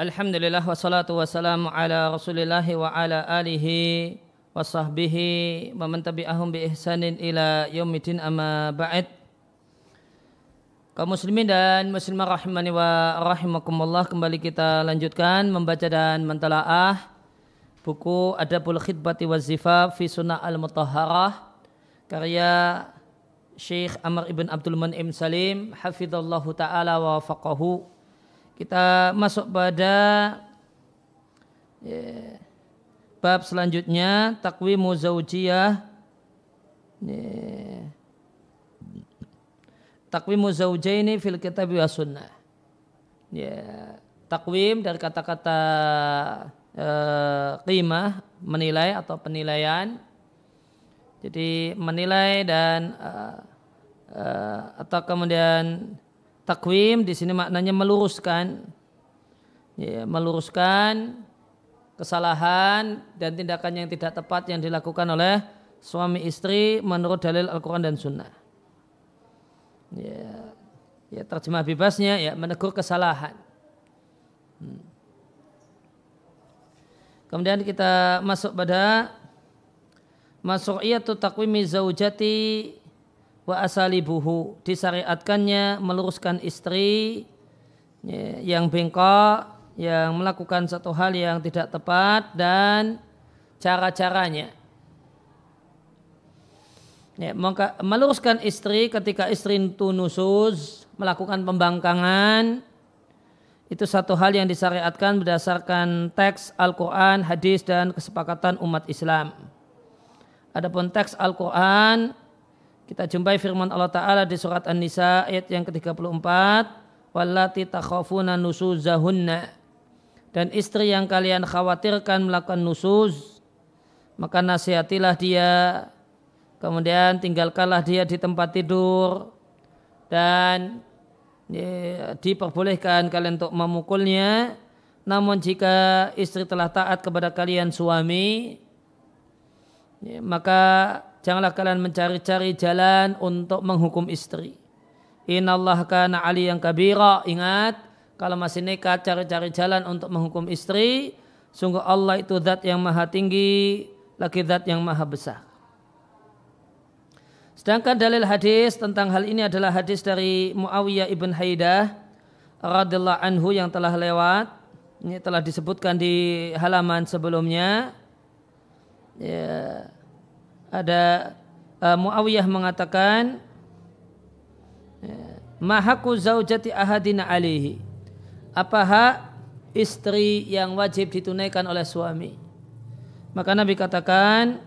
Alhamdulillah wassalatu wassalamu ala rasulillah wa ala alihi wa sahbihi wa man tabi'ahum bi ihsanin ila yaumidin amma ba'd. Kaum muslimin dan muslimah rahimani wa rahimakumullah kembali kita lanjutkan membaca dan mentalaah buku Adabul Khidbati wa Zifaf fi Sunnah Al-Mutahharah karya Syekh Amr ibn Abdul Man'im Salim hafizallahu taala wa faqahu kita masuk pada ya, bab selanjutnya takwimu zaujiyah. Ya, takwimu zaujaini fil kitab wa sunnah. Ya, takwim dari kata-kata uh, qimah menilai atau penilaian. Jadi menilai dan uh, uh, atau kemudian takwim di sini maknanya meluruskan ya, meluruskan kesalahan dan tindakan yang tidak tepat yang dilakukan oleh suami istri menurut dalil Al-Quran dan Sunnah. Ya, ya terjemah bebasnya ya menegur kesalahan. Hmm. Kemudian kita masuk pada masu'iyatu takwimi zaujati wa asalibuhu disyariatkannya meluruskan istri ya, yang bengkok yang melakukan satu hal yang tidak tepat dan cara-caranya ya, meluruskan istri ketika istri itu nusus melakukan pembangkangan itu satu hal yang disyariatkan berdasarkan teks Al-Quran, hadis dan kesepakatan umat Islam. Adapun teks Al-Quran kita jumpai firman Allah Ta'ala di surat An-Nisa ayat yang ke-34. Wallati takhafuna nusuzahunna. Dan istri yang kalian khawatirkan melakukan nusuz. Maka nasihatilah dia. Kemudian tinggalkanlah dia di tempat tidur. Dan ya, diperbolehkan kalian untuk memukulnya. Namun jika istri telah taat kepada kalian suami. Ya, maka janganlah kalian mencari-cari jalan untuk menghukum istri. Inallah kana ali yang kabira. Ingat, kalau masih nekat cari-cari jalan untuk menghukum istri, sungguh Allah itu zat yang maha tinggi, lagi zat yang maha besar. Sedangkan dalil hadis tentang hal ini adalah hadis dari Muawiyah ibn Haidah radhiyallahu anhu yang telah lewat. Ini telah disebutkan di halaman sebelumnya. Ya ada uh, Muawiyah mengatakan mahaku zaujati ahadina alihi apa hak istri yang wajib ditunaikan oleh suami? Maka Nabi katakan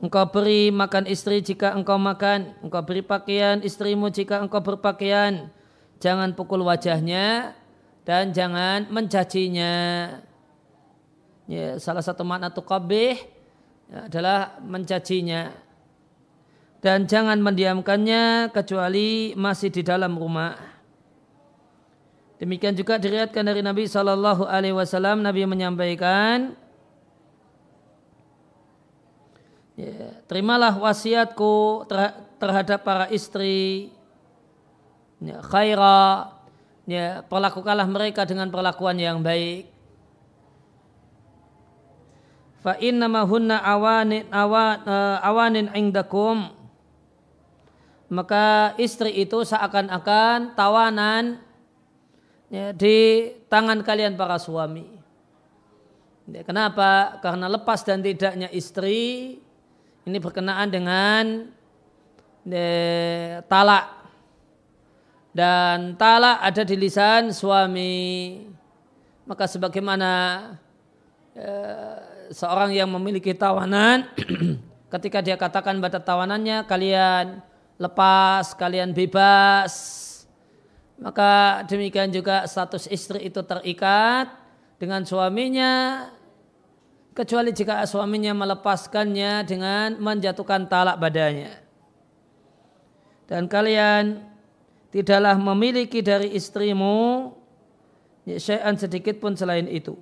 engkau beri makan istri jika engkau makan engkau beri pakaian istrimu jika engkau berpakaian. Jangan pukul wajahnya dan jangan mencacinya. Ya, salah satu makna tukabih adalah mencacinya. Dan jangan mendiamkannya kecuali masih di dalam rumah. Demikian juga diriatkan dari Nabi Shallallahu Alaihi Wasallam Nabi menyampaikan, ya, terimalah wasiatku terhadap para istri, ya, khaira, ya, perlakukanlah mereka dengan perlakuan yang baik fa innama hunna awanin awan, uh, awanin indakum maka istri itu seakan-akan tawanan ya, di tangan kalian para suami. Ya, kenapa? Karena lepas dan tidaknya istri ini berkenaan dengan ya, talak dan talak ada di lisan suami. Maka sebagaimana ya, seorang yang memiliki tawanan ketika dia katakan pada tawanannya kalian lepas, kalian bebas. Maka demikian juga status istri itu terikat dengan suaminya kecuali jika suaminya melepaskannya dengan menjatuhkan talak badannya. Dan kalian tidaklah memiliki dari istrimu syai'an sedikit pun selain itu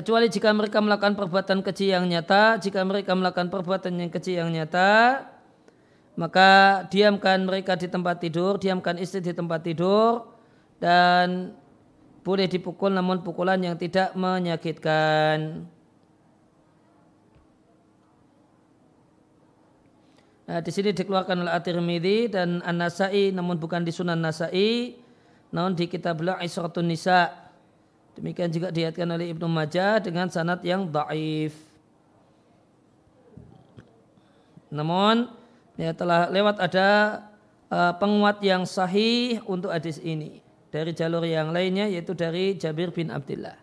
kecuali jika mereka melakukan perbuatan keji yang nyata jika mereka melakukan perbuatan yang keji yang nyata maka diamkan mereka di tempat tidur diamkan istri di tempat tidur dan boleh dipukul namun pukulan yang tidak menyakitkan. Nah, di sini dikeluarkan oleh At-Tirmidzi dan An-Nasai namun bukan di Sunan Nasai, namun di kitab Isratun Nisa. Demikian juga dilihatkan oleh Ibnu Majah dengan sanad yang dhaif. Namun ya telah lewat ada uh, penguat yang sahih untuk hadis ini dari jalur yang lainnya yaitu dari Jabir bin Abdullah.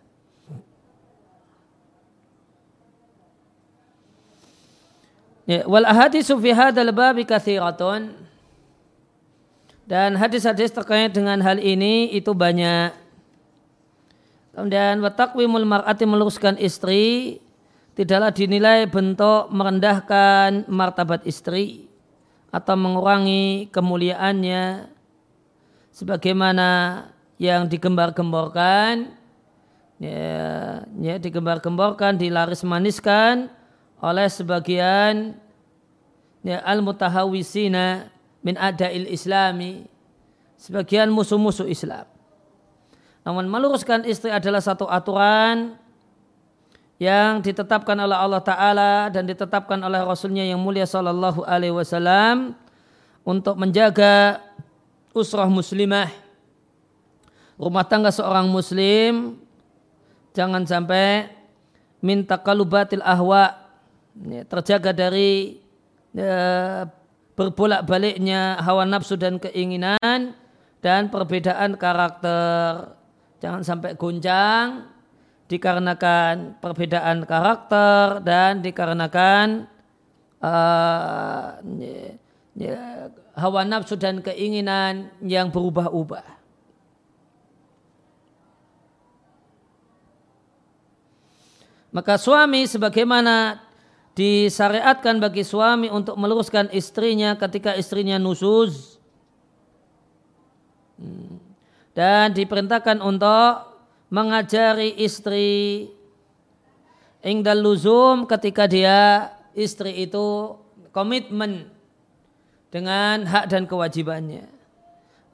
Ya, wal ahadisu fi hadzal babi katsiratun. Dan hadis-hadis terkait dengan hal ini itu banyak. Kemudian watakwimul mar'ati meluruskan istri tidaklah dinilai bentuk merendahkan martabat istri atau mengurangi kemuliaannya sebagaimana yang digembar-gemborkan ya, ya digembar-gemborkan dilaris maniskan oleh sebagian ya, al-mutahawisina min adail islami sebagian musuh-musuh Islam. Namun meluruskan istri adalah satu aturan yang ditetapkan oleh Allah Ta'ala dan ditetapkan oleh Rasulnya yang mulia Sallallahu Alaihi Wasallam untuk menjaga usrah muslimah. Rumah tangga seorang muslim jangan sampai minta kalubatil ahwa ya, terjaga dari ya, berbolak baliknya hawa nafsu dan keinginan dan perbedaan karakter jangan sampai goncang dikarenakan perbedaan karakter dan dikarenakan uh, ya, hawa nafsu dan keinginan yang berubah-ubah. Maka suami sebagaimana disyariatkan bagi suami untuk meluruskan istrinya ketika istrinya nusuz hmm. Dan diperintahkan untuk mengajari istri ingdal luzum ketika dia istri itu komitmen dengan hak dan kewajibannya.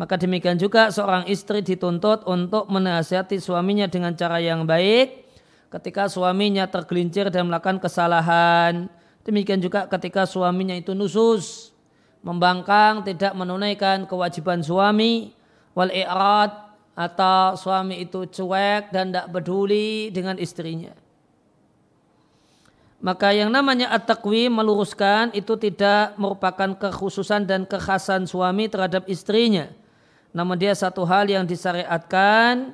Maka demikian juga seorang istri dituntut untuk menasihati suaminya dengan cara yang baik ketika suaminya tergelincir dan melakukan kesalahan. Demikian juga ketika suaminya itu nusus, membangkang, tidak menunaikan kewajiban suami, wal i'rad atau suami itu cuek dan tidak peduli dengan istrinya. Maka yang namanya at-taqwi meluruskan itu tidak merupakan kekhususan dan kekhasan suami terhadap istrinya. Namun dia satu hal yang disyariatkan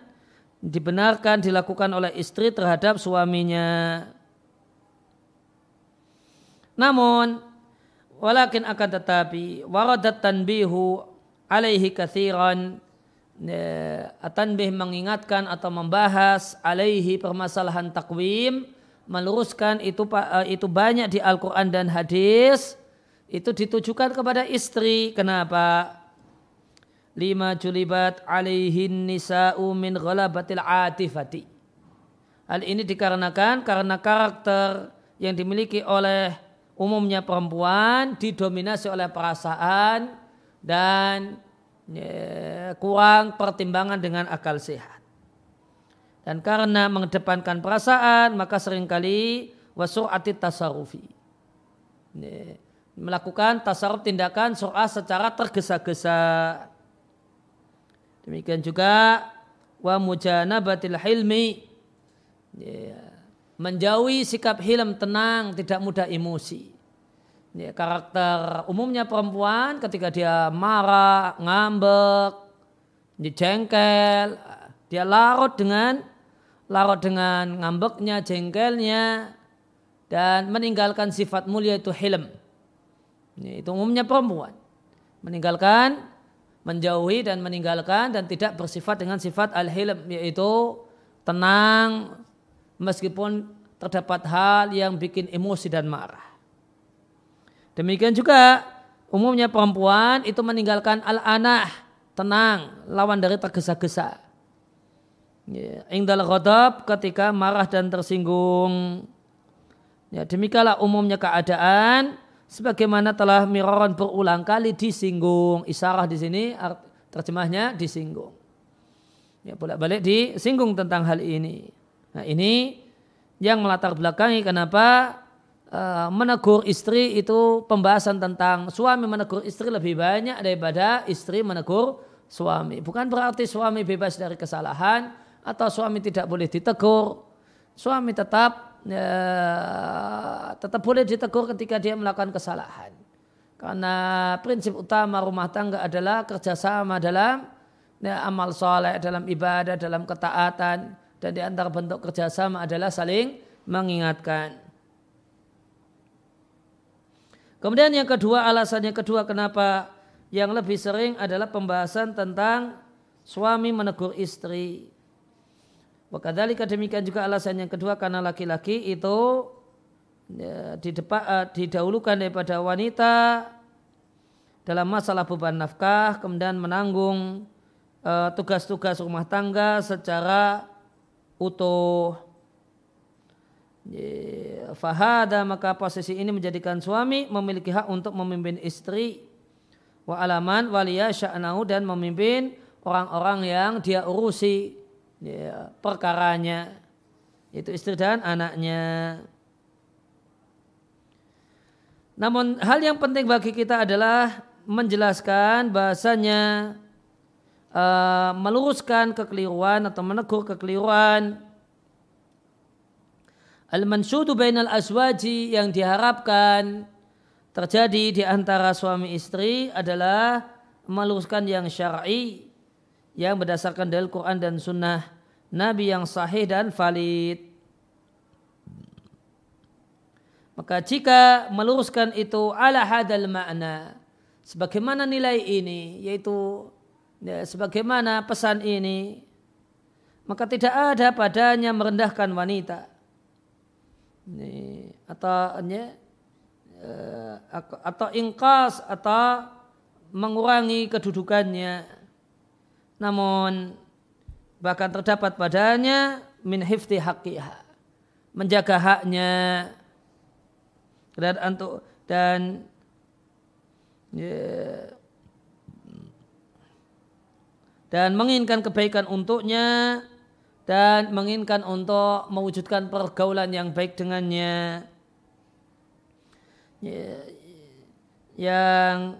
dibenarkan dilakukan oleh istri terhadap suaminya. Namun walakin akan tetapi waradat tanbihu alaihi kathiran ya, tanbih mengingatkan atau membahas alaihi permasalahan takwim meluruskan itu eh, itu banyak di Al-Qur'an dan hadis itu ditujukan kepada istri. Kenapa? lima julibat alaihin nisa'u min ghalabatil atifati. Hal ini dikarenakan karena karakter yang dimiliki oleh umumnya perempuan didominasi oleh perasaan dan ya, kurang pertimbangan dengan akal sehat. Dan karena mengedepankan perasaan maka sering kali wasur'ati tasarufi. Ya, melakukan tasaruf tindakan surah secara tergesa-gesa Demikian juga wa mujanabatil hilmi ya, menjauhi sikap hilm tenang tidak mudah emosi. Ya, karakter umumnya perempuan ketika dia marah, ngambek, jengkel, dia larut dengan larut dengan ngambeknya, jengkelnya dan meninggalkan sifat mulia itu hilm. Ya, itu umumnya perempuan. Meninggalkan menjauhi dan meninggalkan dan tidak bersifat dengan sifat al-hilm yaitu tenang meskipun terdapat hal yang bikin emosi dan marah. Demikian juga umumnya perempuan itu meninggalkan al-anah, tenang, lawan dari tergesa-gesa. Ya, ingdal ghadab ketika marah dan tersinggung. Ya, demikianlah umumnya keadaan sebagaimana telah miroron berulang kali disinggung. Isarah di sini terjemahnya disinggung. Ya, bolak-balik disinggung tentang hal ini. Nah, ini yang melatar belakangi kenapa uh, menegur istri itu pembahasan tentang suami menegur istri lebih banyak daripada istri menegur suami. Bukan berarti suami bebas dari kesalahan atau suami tidak boleh ditegur. Suami tetap ya, tetap boleh ditegur ketika dia melakukan kesalahan. Karena prinsip utama rumah tangga adalah kerjasama dalam ya, amal soleh, dalam ibadah, dalam ketaatan. Dan di antara bentuk kerjasama adalah saling mengingatkan. Kemudian yang kedua, alasan yang kedua kenapa yang lebih sering adalah pembahasan tentang suami menegur istri. Wakadhalika demikian juga alasan yang kedua karena laki-laki itu ya, di depan, uh, didahulukan daripada wanita dalam masalah beban nafkah, kemudian menanggung Eh, tugas-tugas uh, rumah tangga secara utuh. Fahada maka posisi ini menjadikan suami memiliki hak untuk memimpin istri. Wa alaman waliya sya'nahu dan memimpin orang-orang yang dia urusi. Ya, perkaranya itu istri dan anaknya. Namun hal yang penting bagi kita adalah menjelaskan bahasanya uh, meluruskan kekeliruan atau menegur kekeliruan al-mansudu bainal aswaji yang diharapkan terjadi di antara suami istri adalah meluruskan yang syar'i yang berdasarkan dalil Quran dan sunnah Nabi yang sahih dan valid. Maka jika meluruskan itu ala hadal makna sebagaimana nilai ini yaitu ya, sebagaimana pesan ini maka tidak ada padanya merendahkan wanita ini, atau ya, atau ingkas atau mengurangi kedudukannya. Namun bahkan terdapat padanya min hifti haqiha menjaga haknya. Dan untuk dan ya, dan menginginkan kebaikan untuknya dan menginginkan untuk mewujudkan pergaulan yang baik dengannya ya, yang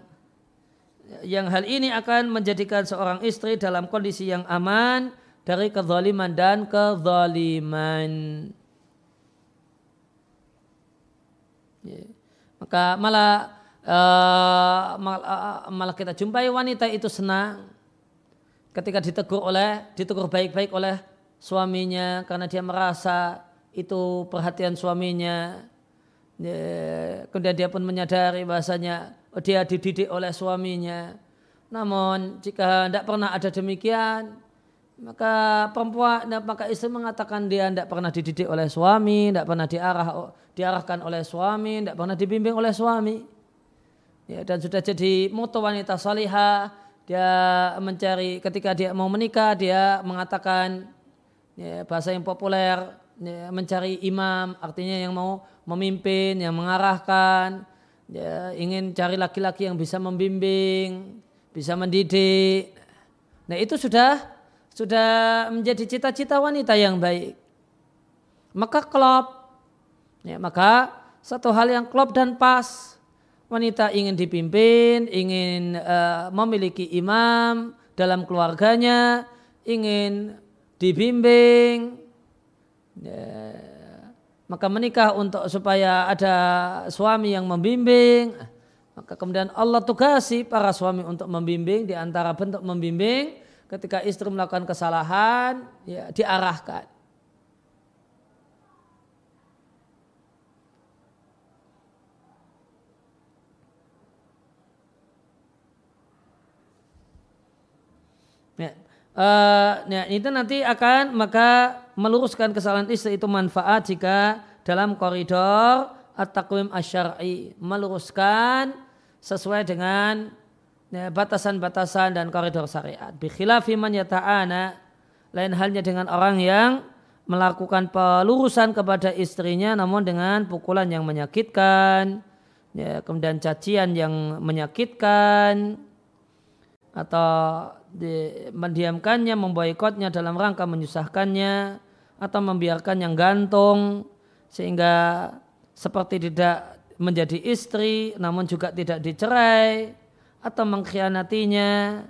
yang hal ini akan menjadikan seorang istri dalam kondisi yang aman dari kezaliman dan kezaliman. Ya. Maka malah uh, malah kita jumpai wanita itu senang ketika ditegur oleh ditegur baik-baik oleh suaminya karena dia merasa itu perhatian suaminya. Ya, kemudian dia pun menyadari bahasanya oh, dia dididik oleh suaminya. Namun jika tidak pernah ada demikian maka perempuan maka istri mengatakan dia tidak pernah dididik oleh suami tidak pernah diarah diarahkan oleh suami tidak pernah dibimbing oleh suami. Ya, dan sudah jadi moto wanita salihah. Dia mencari ketika dia mau menikah dia mengatakan ya, bahasa yang populer ya, mencari imam artinya yang mau memimpin yang mengarahkan ya, ingin cari laki-laki yang bisa membimbing bisa mendidik. Nah itu sudah sudah menjadi cita-cita wanita yang baik. Maka klop. Ya, maka satu hal yang klop dan pas. Wanita ingin dipimpin, ingin uh, memiliki imam dalam keluarganya, ingin dibimbing, ya, maka menikah untuk supaya ada suami yang membimbing, maka kemudian Allah tugasi para suami untuk membimbing di antara bentuk membimbing ketika istri melakukan kesalahan ya diarahkan Ya. Uh, ya, itu nanti akan maka meluruskan kesalahan istri itu manfaat jika dalam koridor at-taqwim asyari meluruskan sesuai dengan ya, batasan-batasan dan koridor syariat. Bikhilafi man yata'ana lain halnya dengan orang yang melakukan pelurusan kepada istrinya namun dengan pukulan yang menyakitkan ya, kemudian cacian yang menyakitkan atau mendiamkannya, memboikotnya dalam rangka menyusahkannya atau membiarkan yang gantung sehingga seperti tidak menjadi istri namun juga tidak dicerai atau mengkhianatinya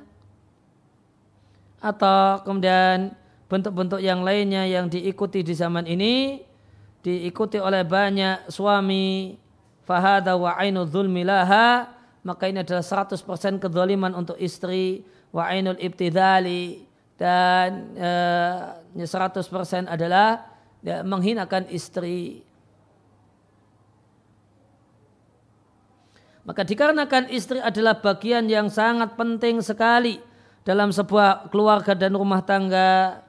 atau kemudian bentuk-bentuk yang lainnya yang diikuti di zaman ini diikuti oleh banyak suami. Fahada wa ainu zulmilaha maka ini adalah 100% kezaliman untuk istri wa ainul ibtidali dan eh, 100% adalah ya, menghinakan istri. Maka dikarenakan istri adalah bagian yang sangat penting sekali dalam sebuah keluarga dan rumah tangga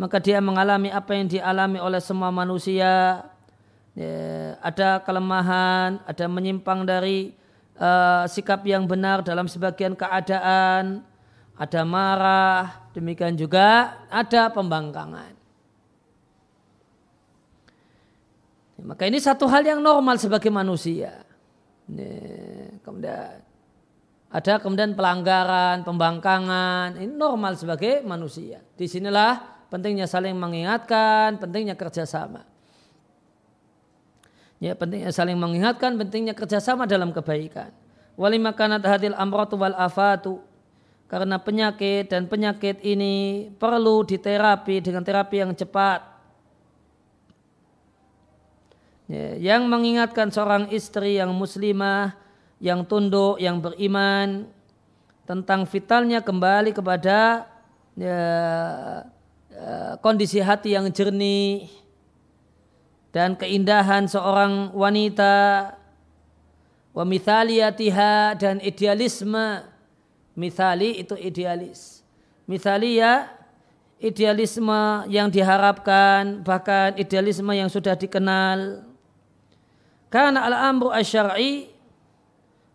maka dia mengalami apa yang dialami oleh semua manusia. Ya, ada kelemahan ada menyimpang dari uh, sikap yang benar dalam sebagian keadaan ada marah demikian juga ada pembangkangan maka ini satu hal yang normal sebagai manusia kemudian ada kemudian pelanggaran, pembangkangan, ini normal sebagai manusia. Di sinilah pentingnya saling mengingatkan, pentingnya kerjasama. Ya, pentingnya saling mengingatkan, pentingnya kerjasama dalam kebaikan. Walimakanat hadil amratu wal afatu. Karena penyakit dan penyakit ini perlu diterapi dengan terapi yang cepat. Ya, yang mengingatkan seorang istri yang muslimah yang tunduk, yang beriman tentang vitalnya kembali kepada ya, ya, kondisi hati yang jernih dan keindahan seorang wanita wa mithaliyatiha dan idealisme mithali itu idealis. Mithalia idealisme yang diharapkan bahkan idealisme yang sudah dikenal. Karena al-amru asyari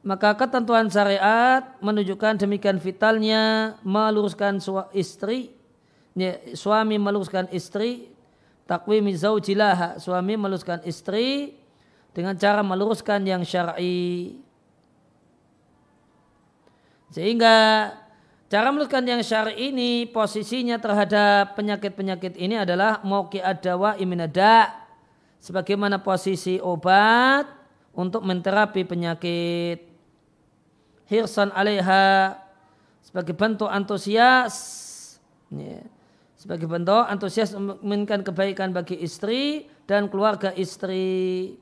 maka ketentuan syariat menunjukkan demikian vitalnya meluruskan istri ya, suami meluruskan istri takwimi zaujilah suami meluruskan istri dengan cara meluruskan yang syar'i sehingga cara meluruskan yang syar'i ini posisinya terhadap penyakit-penyakit ini adalah mauki adawa iminada sebagaimana posisi obat untuk menterapi penyakit. Hirsan alaiha sebagai bentuk antusias. Sebagai bentuk antusias menginginkan kebaikan bagi istri dan keluarga istri.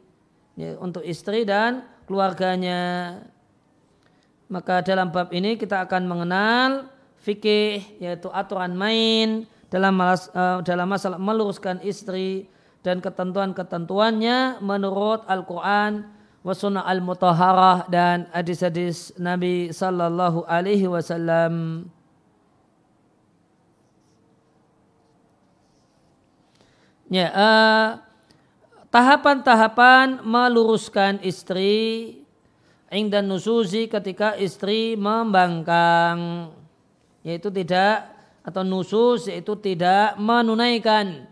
Untuk istri dan keluarganya maka dalam bab ini kita akan mengenal fikih yaitu aturan main dalam malas, uh, dalam masalah meluruskan istri dan ketentuan-ketentuannya menurut Al-Quran wa al-mutahharah dan hadis-hadis Nabi sallallahu alaihi wasallam. Ya, uh, tahapan-tahapan meluruskan istri dan nusuzi ketika istri membangkang. Yaitu tidak atau nusus yaitu tidak menunaikan.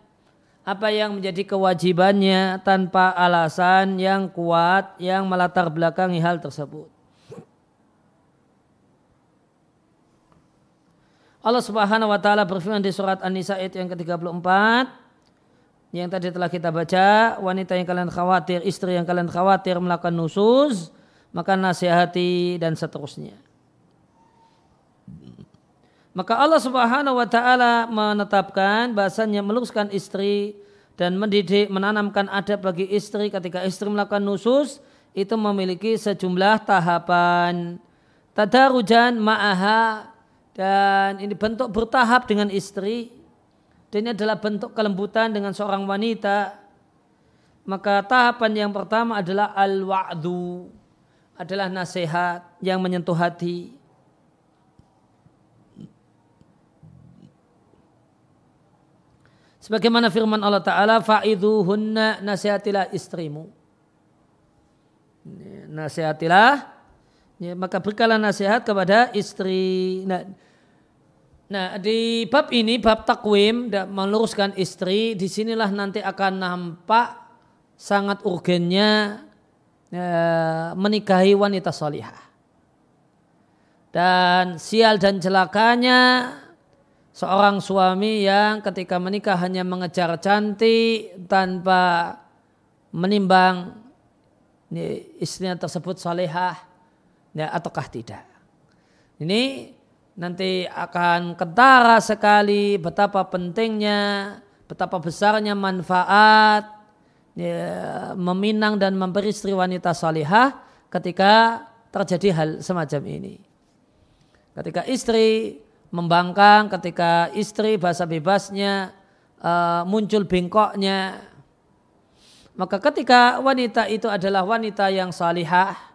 Apa yang menjadi kewajibannya tanpa alasan yang kuat yang melatar belakangi hal tersebut. Allah Subhanahu wa taala berfirman di surat An-Nisa ayat yang ke-34 yang tadi telah kita baca, wanita yang kalian khawatir, istri yang kalian khawatir melakukan nusus, maka nasihati dan seterusnya. Maka Allah Subhanahu wa taala menetapkan bahasanya meluruskan istri dan mendidik menanamkan adab bagi istri ketika istri melakukan nusus itu memiliki sejumlah tahapan. Tadarujan ma'aha dan ini bentuk bertahap dengan istri. Dan ini adalah bentuk kelembutan dengan seorang wanita. Maka tahapan yang pertama adalah al-wa'du adalah nasihat yang menyentuh hati Sebagaimana firman Allah Ta'ala, hunna nasihatilah istrimu. Nasihatilah, ya, maka berikanlah nasihat kepada istri. Nah, nah, di bab ini, bab takwim, meluruskan istri, di sinilah nanti akan nampak sangat urgennya ya, menikahi wanita solihah. dan sial dan celakanya seorang suami yang ketika menikah hanya mengejar cantik tanpa menimbang istrinya tersebut salehah ya, ataukah tidak. Ini nanti akan kentara sekali betapa pentingnya, betapa besarnya manfaat ya, meminang dan memberi istri wanita salihah ketika terjadi hal semacam ini. Ketika istri membangkang, ketika istri bahasa bebasnya uh, muncul bengkoknya, maka ketika wanita itu adalah wanita yang salihah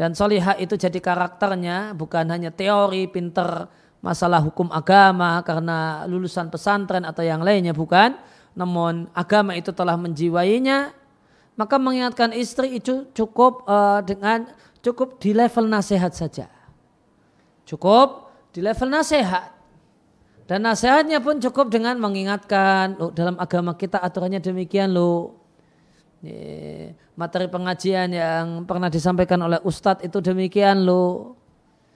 dan salihah itu jadi karakternya bukan hanya teori pinter masalah hukum agama karena lulusan pesantren atau yang lainnya bukan, namun agama itu telah menjiwainya, maka mengingatkan istri itu cukup uh, dengan cukup di level nasihat saja Cukup di level nasihat. Dan nasihatnya pun cukup dengan mengingatkan, oh, dalam agama kita aturannya demikian loh. Materi pengajian yang pernah disampaikan oleh Ustadz itu demikian loh.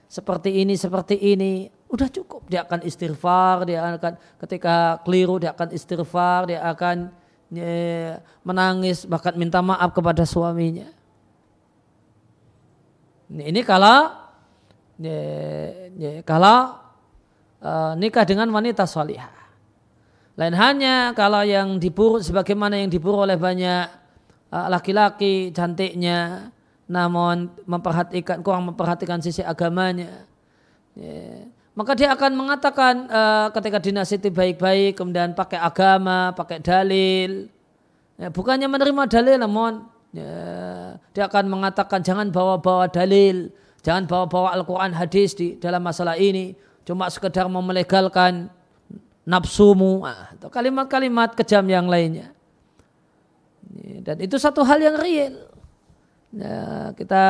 Seperti ini, seperti ini. Udah cukup, dia akan istighfar, dia akan ketika keliru dia akan istighfar, dia akan ya, menangis, bahkan minta maaf kepada suaminya. Ini kalau ya, kalau uh, nikah dengan wanita solihah. Lain hanya kalau yang diburu sebagaimana yang diburu oleh banyak laki-laki cantiknya, namun memperhatikan kurang memperhatikan sisi agamanya. Ya. Maka dia akan mengatakan uh, ketika dinasiti baik-baik, kemudian pakai agama, pakai dalil. Ya, bukannya menerima dalil, namun ya, dia akan mengatakan jangan bawa-bawa dalil, Jangan bawa-bawa Al-Quran hadis di dalam masalah ini. Cuma sekedar memelegalkan nafsumu. Ah, atau kalimat-kalimat kejam yang lainnya. Dan itu satu hal yang real. Ya, kita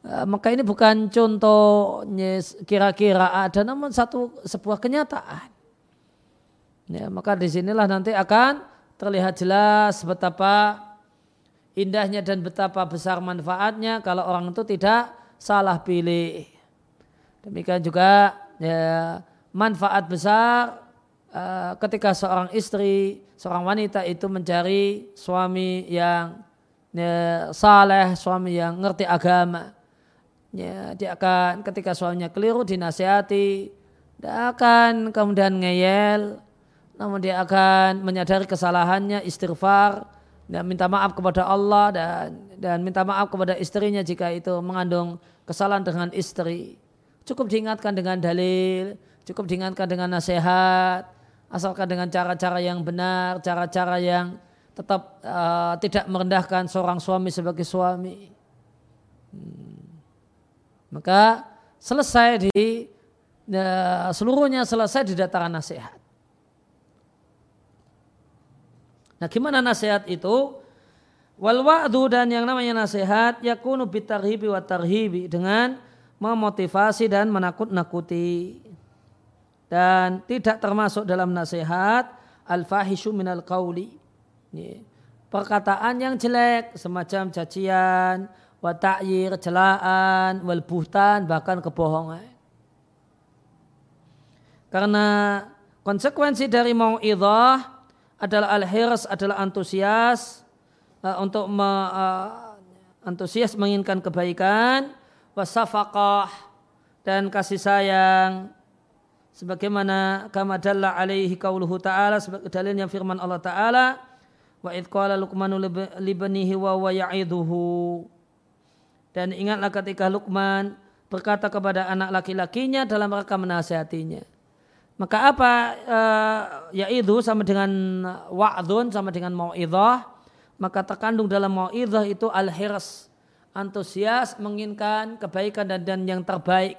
maka ini bukan contoh kira-kira ada namun satu sebuah kenyataan. Ya, maka di sinilah nanti akan terlihat jelas betapa indahnya dan betapa besar manfaatnya kalau orang itu tidak salah pilih. Demikian juga ya, manfaat besar uh, ketika seorang istri, seorang wanita itu mencari suami yang ya, saleh, suami yang ngerti agama. Ya, dia akan ketika suaminya keliru dinasihati, dia akan kemudian ngeyel, namun dia akan menyadari kesalahannya, istighfar, dan minta maaf kepada Allah dan dan minta maaf kepada istrinya jika itu mengandung kesalahan dengan istri. Cukup diingatkan dengan dalil, cukup diingatkan dengan nasihat, asalkan dengan cara-cara yang benar, cara-cara yang tetap uh, tidak merendahkan seorang suami sebagai suami. Hmm. Maka selesai di uh, seluruhnya selesai di dataran nasihat. Nah gimana nasihat itu? Wal wa'du dan yang namanya nasihat yakunu bitarhibi wa tarhibi dengan memotivasi dan menakut-nakuti. Dan tidak termasuk dalam nasihat al-fahishu minal qawli. Perkataan yang jelek semacam cacian, wa ta'yir, celaan, wal buhtan, bahkan kebohongan. Karena konsekuensi dari mau'idhah adalah al-hirs adalah antusias uh, untuk me, uh, antusias menginginkan kebaikan wasafaqah dan kasih sayang sebagaimana kama dalla alaihi qauluhu ta'ala sebagai dalilnya firman Allah ta'ala wa id qala luqmanu libanihi wa wa ya'iduhu dan ingatlah ketika Luqman berkata kepada anak laki-lakinya dalam rangka menasihatinya. Maka apa uh, ya itu sama dengan wa'dun sama dengan mau'idhah maka terkandung dalam mau'idhah itu al-hirs antusias menginginkan kebaikan dan, dan yang terbaik.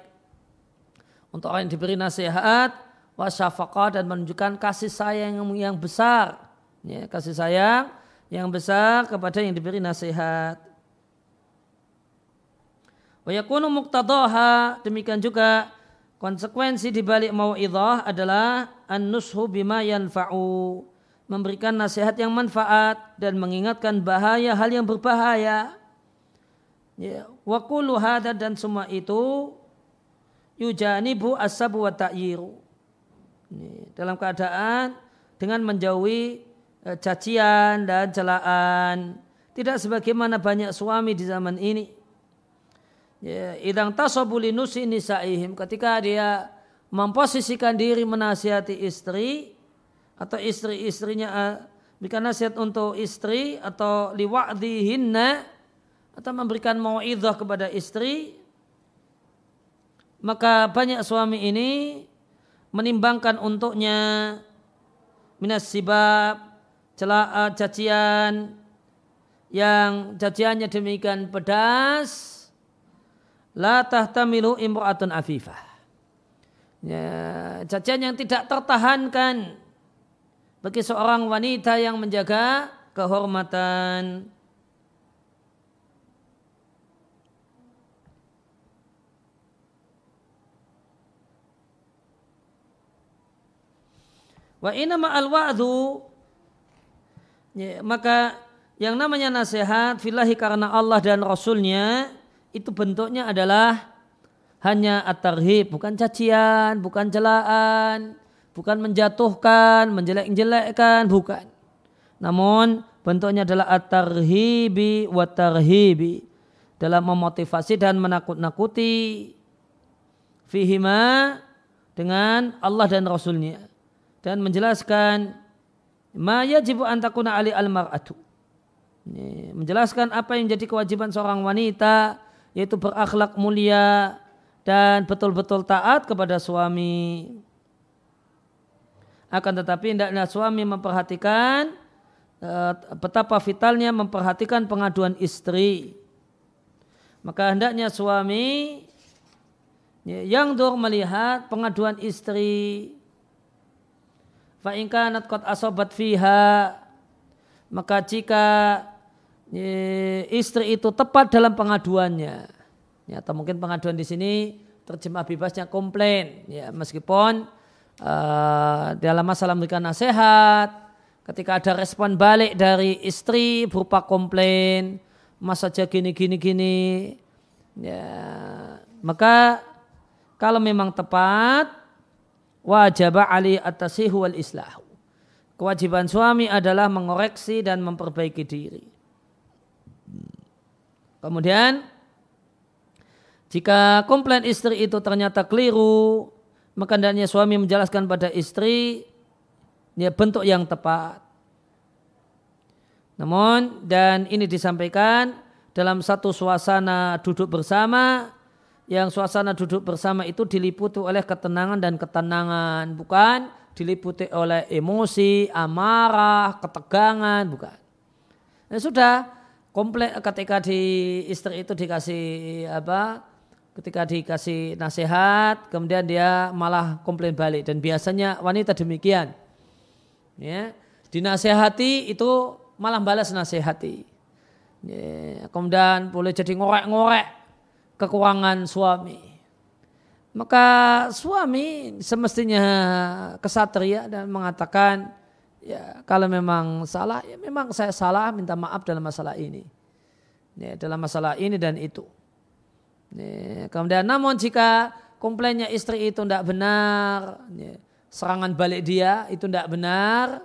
Untuk orang yang diberi nasihat wasyafaqah dan menunjukkan kasih sayang yang, yang besar. Ya, kasih sayang yang besar kepada yang diberi nasihat wa yakunu muqtadaha demikian juga Konsekuensi di balik mau'idhah adalah an-nushu bima yanfa'u. Memberikan nasihat yang manfaat dan mengingatkan bahaya hal yang berbahaya. Ya, wa kullu dan semua itu yujanibu asabu wa ta'yiru. Dalam keadaan dengan menjauhi e, cacian dan celaan. Tidak sebagaimana banyak suami di zaman ini. Ya, idang tasobuli nusi nisaihim. Ketika dia memposisikan diri menasihati istri atau istri-istrinya uh, berikan nasihat untuk istri atau liwa'dihinna atau memberikan mau'idhah kepada istri maka banyak suami ini menimbangkan untuknya minas sibab celah cacian yang caciannya demikian pedas la tahtamilu imra'atun afifah. Ya, cacian yang tidak tertahankan bagi seorang wanita yang menjaga kehormatan. Wa inama al wa'du ya, maka yang namanya nasihat filahi karena Allah dan Rasulnya itu bentuknya adalah hanya at-tarhib, bukan cacian, bukan celaan, bukan menjatuhkan, menjelek-jelekkan, bukan. Namun bentuknya adalah at-tarhibi wa tarhibi dalam memotivasi dan menakut-nakuti fihima dengan Allah dan Rasulnya dan menjelaskan ma yajibu antakuna ali al mar'atu. Menjelaskan apa yang jadi kewajiban seorang wanita yaitu berakhlak mulia dan betul-betul taat kepada suami. Akan tetapi hendaknya suami memperhatikan eh, betapa vitalnya memperhatikan pengaduan istri. Maka hendaknya suami yang dur melihat pengaduan istri Fa'inkanat kot asobat fiha maka jika istri itu tepat dalam pengaduannya ya, atau mungkin pengaduan di sini terjemah bebasnya komplain ya meskipun uh, dalam masalah memberikan nasihat ketika ada respon balik dari istri berupa komplain masa saja gini gini gini ya maka kalau memang tepat wajib ali atasihu wal islahu. Kewajiban suami adalah mengoreksi dan memperbaiki diri. Kemudian jika komplain istri itu ternyata keliru, maka hendaknya suami menjelaskan pada istri ya bentuk yang tepat. Namun dan ini disampaikan dalam satu suasana duduk bersama yang suasana duduk bersama itu diliputi oleh ketenangan dan ketenangan, bukan diliputi oleh emosi, amarah, ketegangan, bukan. Ya sudah, komplek ketika di istri itu dikasih apa? Ketika dikasih nasihat, kemudian dia malah komplain balik dan biasanya wanita demikian. Ya, dinasehati itu malah balas nasihati. Ya, kemudian boleh jadi ngorek-ngorek kekurangan suami. Maka suami semestinya kesatria dan mengatakan ya kalau memang salah ya memang saya salah minta maaf dalam masalah ini. Ya, dalam masalah ini dan itu. Ya, kemudian namun jika komplainnya istri itu tidak benar, ya, serangan balik dia itu tidak benar,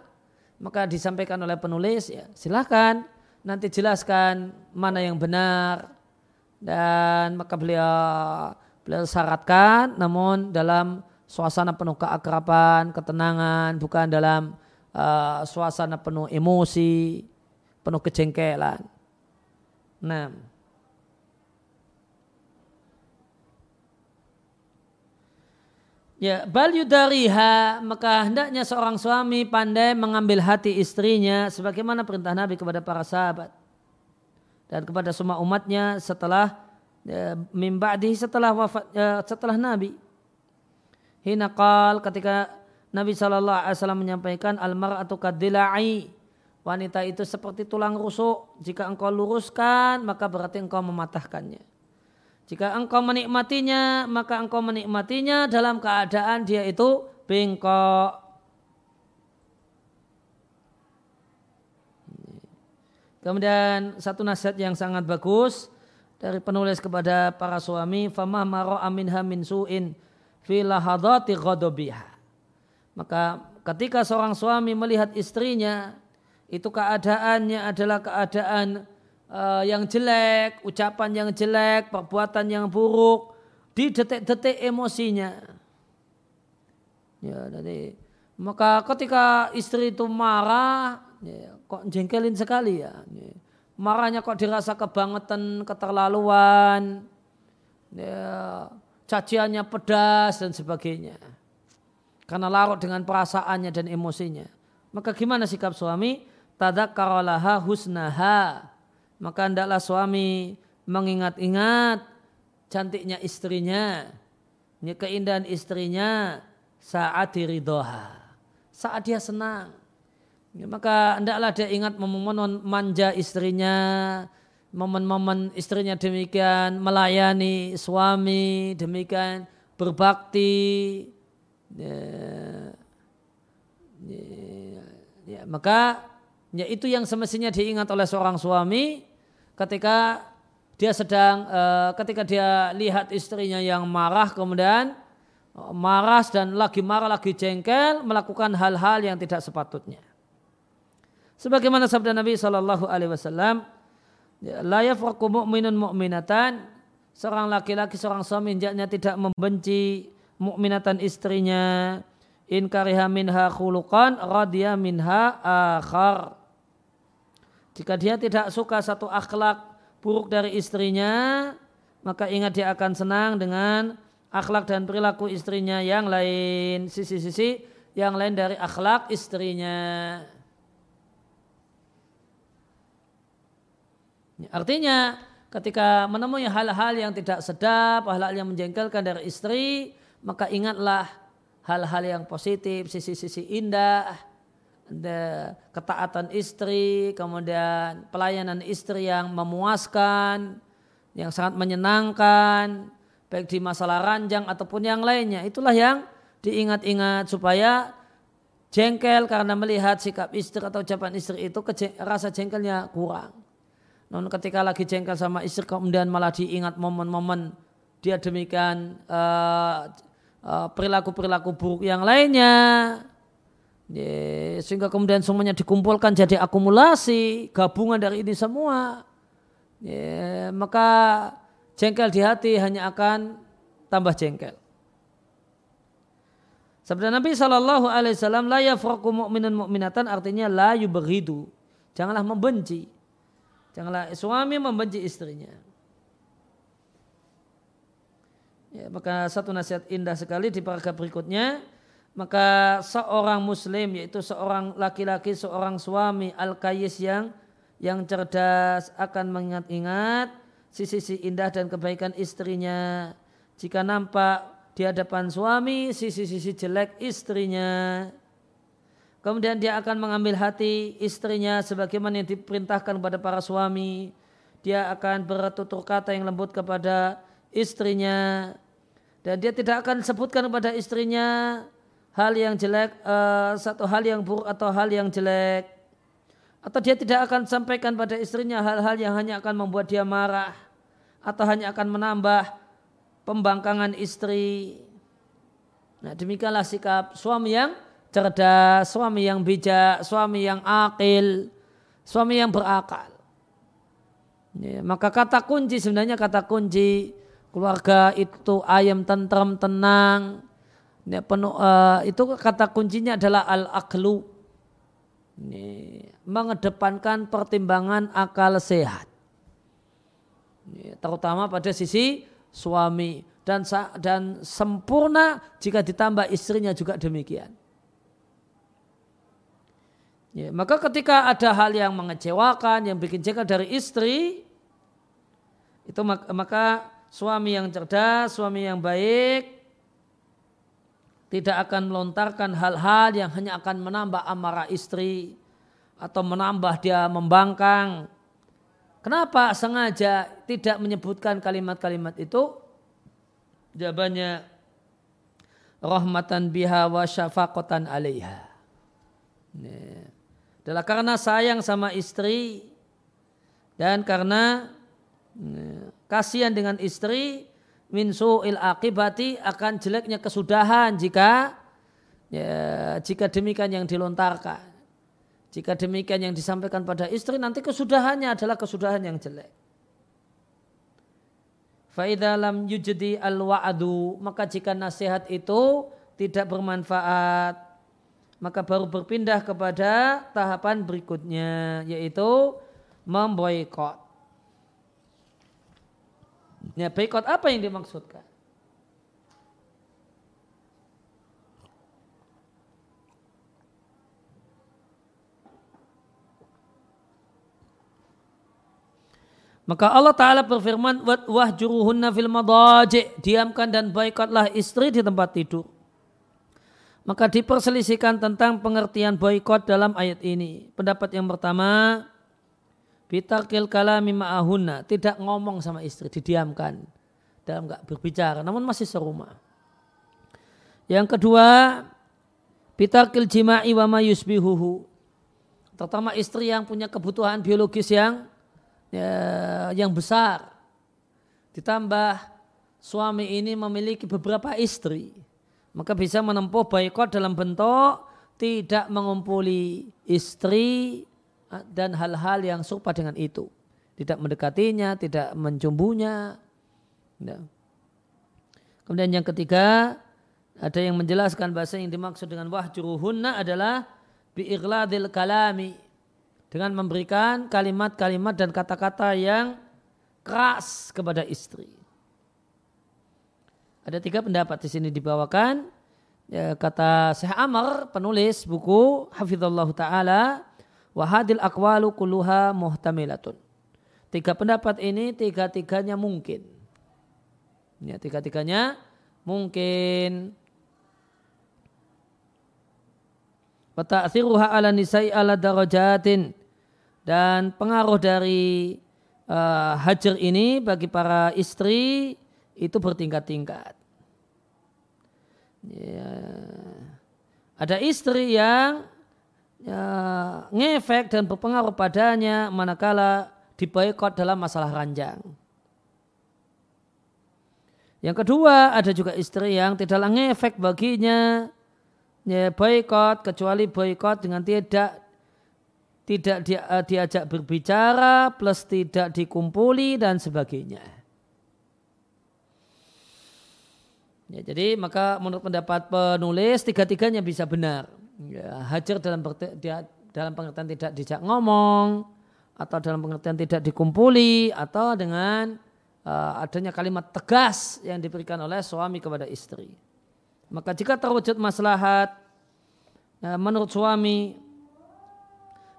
maka disampaikan oleh penulis ya silahkan nanti jelaskan mana yang benar, dan maka beliau beliau syaratkan namun dalam suasana penuh keakraban, ketenangan, bukan dalam uh, suasana penuh emosi, penuh kejengkelan. Nah, Ya, bal yudariha maka hendaknya seorang suami pandai mengambil hati istrinya sebagaimana perintah Nabi kepada para sahabat dan kepada semua umatnya setelah ya, mimba'di setelah wafat ya, setelah Nabi. Hina qal ketika Nabi sallallahu alaihi wasallam menyampaikan almar'atu kadila'i. Wanita itu seperti tulang rusuk. Jika engkau luruskan maka berarti engkau mematahkannya. Jika engkau menikmatinya maka engkau menikmatinya dalam keadaan dia itu bengkok. Kemudian satu nasihat yang sangat bagus dari penulis kepada para suami famah maro aminha min su'in fi lahadati maka ketika seorang suami melihat istrinya itu keadaannya adalah keadaan uh, yang jelek, ucapan yang jelek, perbuatan yang buruk di detik-detik emosinya. Ya, jadi maka ketika istri itu marah, ya, kok jengkelin sekali ya. ya marahnya kok dirasa kebangetan, keterlaluan, ya, caciannya pedas dan sebagainya. Karena larut dengan perasaannya dan emosinya. Maka gimana sikap suami? Tadakarolaha husnaha. Maka hendaklah suami mengingat-ingat cantiknya istrinya. Keindahan istrinya saat diridoha. Saat dia senang Ya, maka hendaklah dia ingat momen-momen manja istrinya, momen-momen istrinya demikian melayani suami, demikian berbakti. Ya, ya, ya, maka ya itu yang semestinya diingat oleh seorang suami ketika dia sedang uh, ketika dia lihat istrinya yang marah kemudian uh, marah dan lagi marah lagi jengkel melakukan hal-hal yang tidak sepatutnya. Sebagaimana sabda Nabi Shallallahu Alaihi Wasallam, la yafraku mu'minun seorang laki-laki seorang suami hendaknya tidak membenci mukminatan istrinya, in kariha minha khuluqan radhiya minha akhar. Jika dia tidak suka satu akhlak buruk dari istrinya, maka ingat dia akan senang dengan akhlak dan perilaku istrinya yang lain, sisi-sisi yang lain dari akhlak istrinya. Artinya ketika menemui hal-hal yang tidak sedap, hal-hal yang menjengkelkan dari istri, maka ingatlah hal-hal yang positif, sisi-sisi indah, ketaatan istri, kemudian pelayanan istri yang memuaskan, yang sangat menyenangkan, baik di masalah ranjang ataupun yang lainnya. Itulah yang diingat-ingat supaya jengkel karena melihat sikap istri atau ucapan istri itu rasa jengkelnya kurang. Namun ketika lagi jengkel sama istri kemudian malah diingat momen-momen dia demikian uh, perilaku-perilaku buruk yang lainnya. Sehingga kemudian semuanya dikumpulkan jadi akumulasi gabungan dari ini semua maka jengkel di hati hanya akan tambah jengkel Sabda Nabi Shallallahu Alaihi Wasallam la yafraku mu'minatan artinya la yuberidu janganlah membenci Janganlah suami membenci istrinya. Ya, maka satu nasihat indah sekali di paragraf berikutnya. Maka seorang muslim yaitu seorang laki-laki, seorang suami al-kayis yang yang cerdas akan mengingat-ingat sisi-sisi indah dan kebaikan istrinya. Jika nampak di hadapan suami sisi-sisi jelek istrinya, Kemudian dia akan mengambil hati istrinya sebagaimana yang diperintahkan kepada para suami. Dia akan bertutur kata yang lembut kepada istrinya. Dan dia tidak akan sebutkan kepada istrinya hal yang jelek, uh, satu hal yang buruk atau hal yang jelek. Atau dia tidak akan sampaikan pada istrinya hal-hal yang hanya akan membuat dia marah. Atau hanya akan menambah pembangkangan istri. Nah demikianlah sikap suami yang cerdas, suami yang bijak, suami yang akil, suami yang berakal. Ya, maka kata kunci sebenarnya kata kunci keluarga itu ayam tentram tenang. Ya, penuh, uh, itu kata kuncinya adalah al-aklu. Ya, mengedepankan pertimbangan akal sehat. Ya, terutama pada sisi suami dan dan sempurna jika ditambah istrinya juga demikian. Ya, maka ketika ada hal yang mengecewakan, yang bikin jengkel dari istri, itu maka suami yang cerdas, suami yang baik, tidak akan melontarkan hal-hal yang hanya akan menambah amarah istri atau menambah dia membangkang. Kenapa sengaja tidak menyebutkan kalimat-kalimat itu? Jawabannya rahmatan biha wa syafaqatan alaiha. Yeah adalah karena sayang sama istri dan karena kasihan dengan istri min su'il akibati akan jeleknya kesudahan jika ya, jika demikian yang dilontarkan. Jika demikian yang disampaikan pada istri nanti kesudahannya adalah kesudahan yang jelek. Faidah lam yujdi al wa'adu maka jika nasihat itu tidak bermanfaat maka baru berpindah kepada tahapan berikutnya yaitu memboikot. Ya, boikot apa yang dimaksudkan? Maka Allah Ta'ala berfirman, Wahjuruhunna fil madaji, diamkan dan boikotlah istri di tempat tidur. Maka diperselisihkan tentang pengertian boikot dalam ayat ini. Pendapat yang pertama, bitakil kalami ma'ahunna, tidak ngomong sama istri, didiamkan. Dalam enggak berbicara, namun masih serumah. Yang kedua, bitakil jima'i wa ma yusbihuhu. Terutama istri yang punya kebutuhan biologis yang ya, yang besar. Ditambah suami ini memiliki beberapa istri. Maka bisa menempuh boykot dalam bentuk tidak mengumpuli istri dan hal-hal yang serupa dengan itu. Tidak mendekatinya, tidak mencumbunya. Ya. Kemudian yang ketiga, ada yang menjelaskan bahasa yang dimaksud dengan wahjuruhunna adalah bi'irladil kalami dengan memberikan kalimat-kalimat dan kata-kata yang keras kepada istri. Ada tiga pendapat di sini dibawakan. Ya, kata Syekh Amr, penulis buku Hafizullah Ta'ala, wahadil akwalu kulluha muhtamilatun. Tiga pendapat ini tiga-tiganya mungkin. Ya, tiga-tiganya mungkin. Wa ala nisai ala darajatin dan pengaruh dari uh, hajar ini bagi para istri itu bertingkat-tingkat. Ya. Ada istri yang ya, ngefek dan berpengaruh padanya manakala diboykot dalam masalah ranjang. Yang kedua ada juga istri yang tidaklah ngefek baginya ya, boykot kecuali boykot dengan tidak tidak uh, diajak berbicara, plus tidak dikumpuli dan sebagainya. Ya, jadi maka menurut pendapat penulis tiga-tiganya bisa benar. Ya, hajar dalam dia, dalam pengertian tidak dijak ngomong atau dalam pengertian tidak dikumpuli atau dengan uh, adanya kalimat tegas yang diberikan oleh suami kepada istri. Maka jika terwujud maslahat uh, menurut suami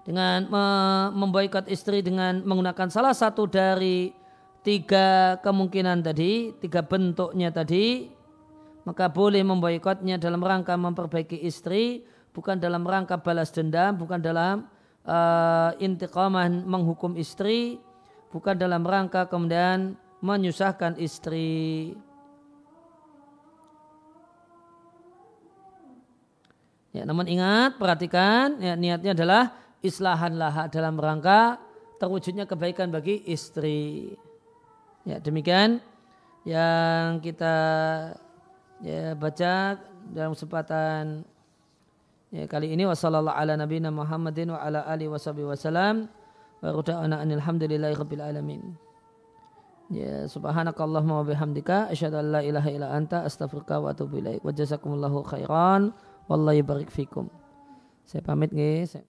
dengan memboikot istri dengan menggunakan salah satu dari tiga kemungkinan tadi, tiga bentuknya tadi, maka boleh memboikotnya dalam rangka memperbaiki istri, bukan dalam rangka balas dendam, bukan dalam uh, menghukum istri, bukan dalam rangka kemudian menyusahkan istri. Ya, namun ingat, perhatikan, ya, niatnya adalah islahan laha dalam rangka terwujudnya kebaikan bagi istri. Ya, demikian yang kita ya, baca dalam kesempatan ya, kali ini wasallallahu ala nabiyina Muhammadin wa ala alihi wasallam wa ruda'ana alhamdulillahi rabbil alamin. Ya subhanakallahumma wa bihamdika asyhadu an la ilaha illa anta astaghfiruka wa atubu ilaik. Wa jazakumullahu khairan wallahu barik fikum. Saya pamit nggih.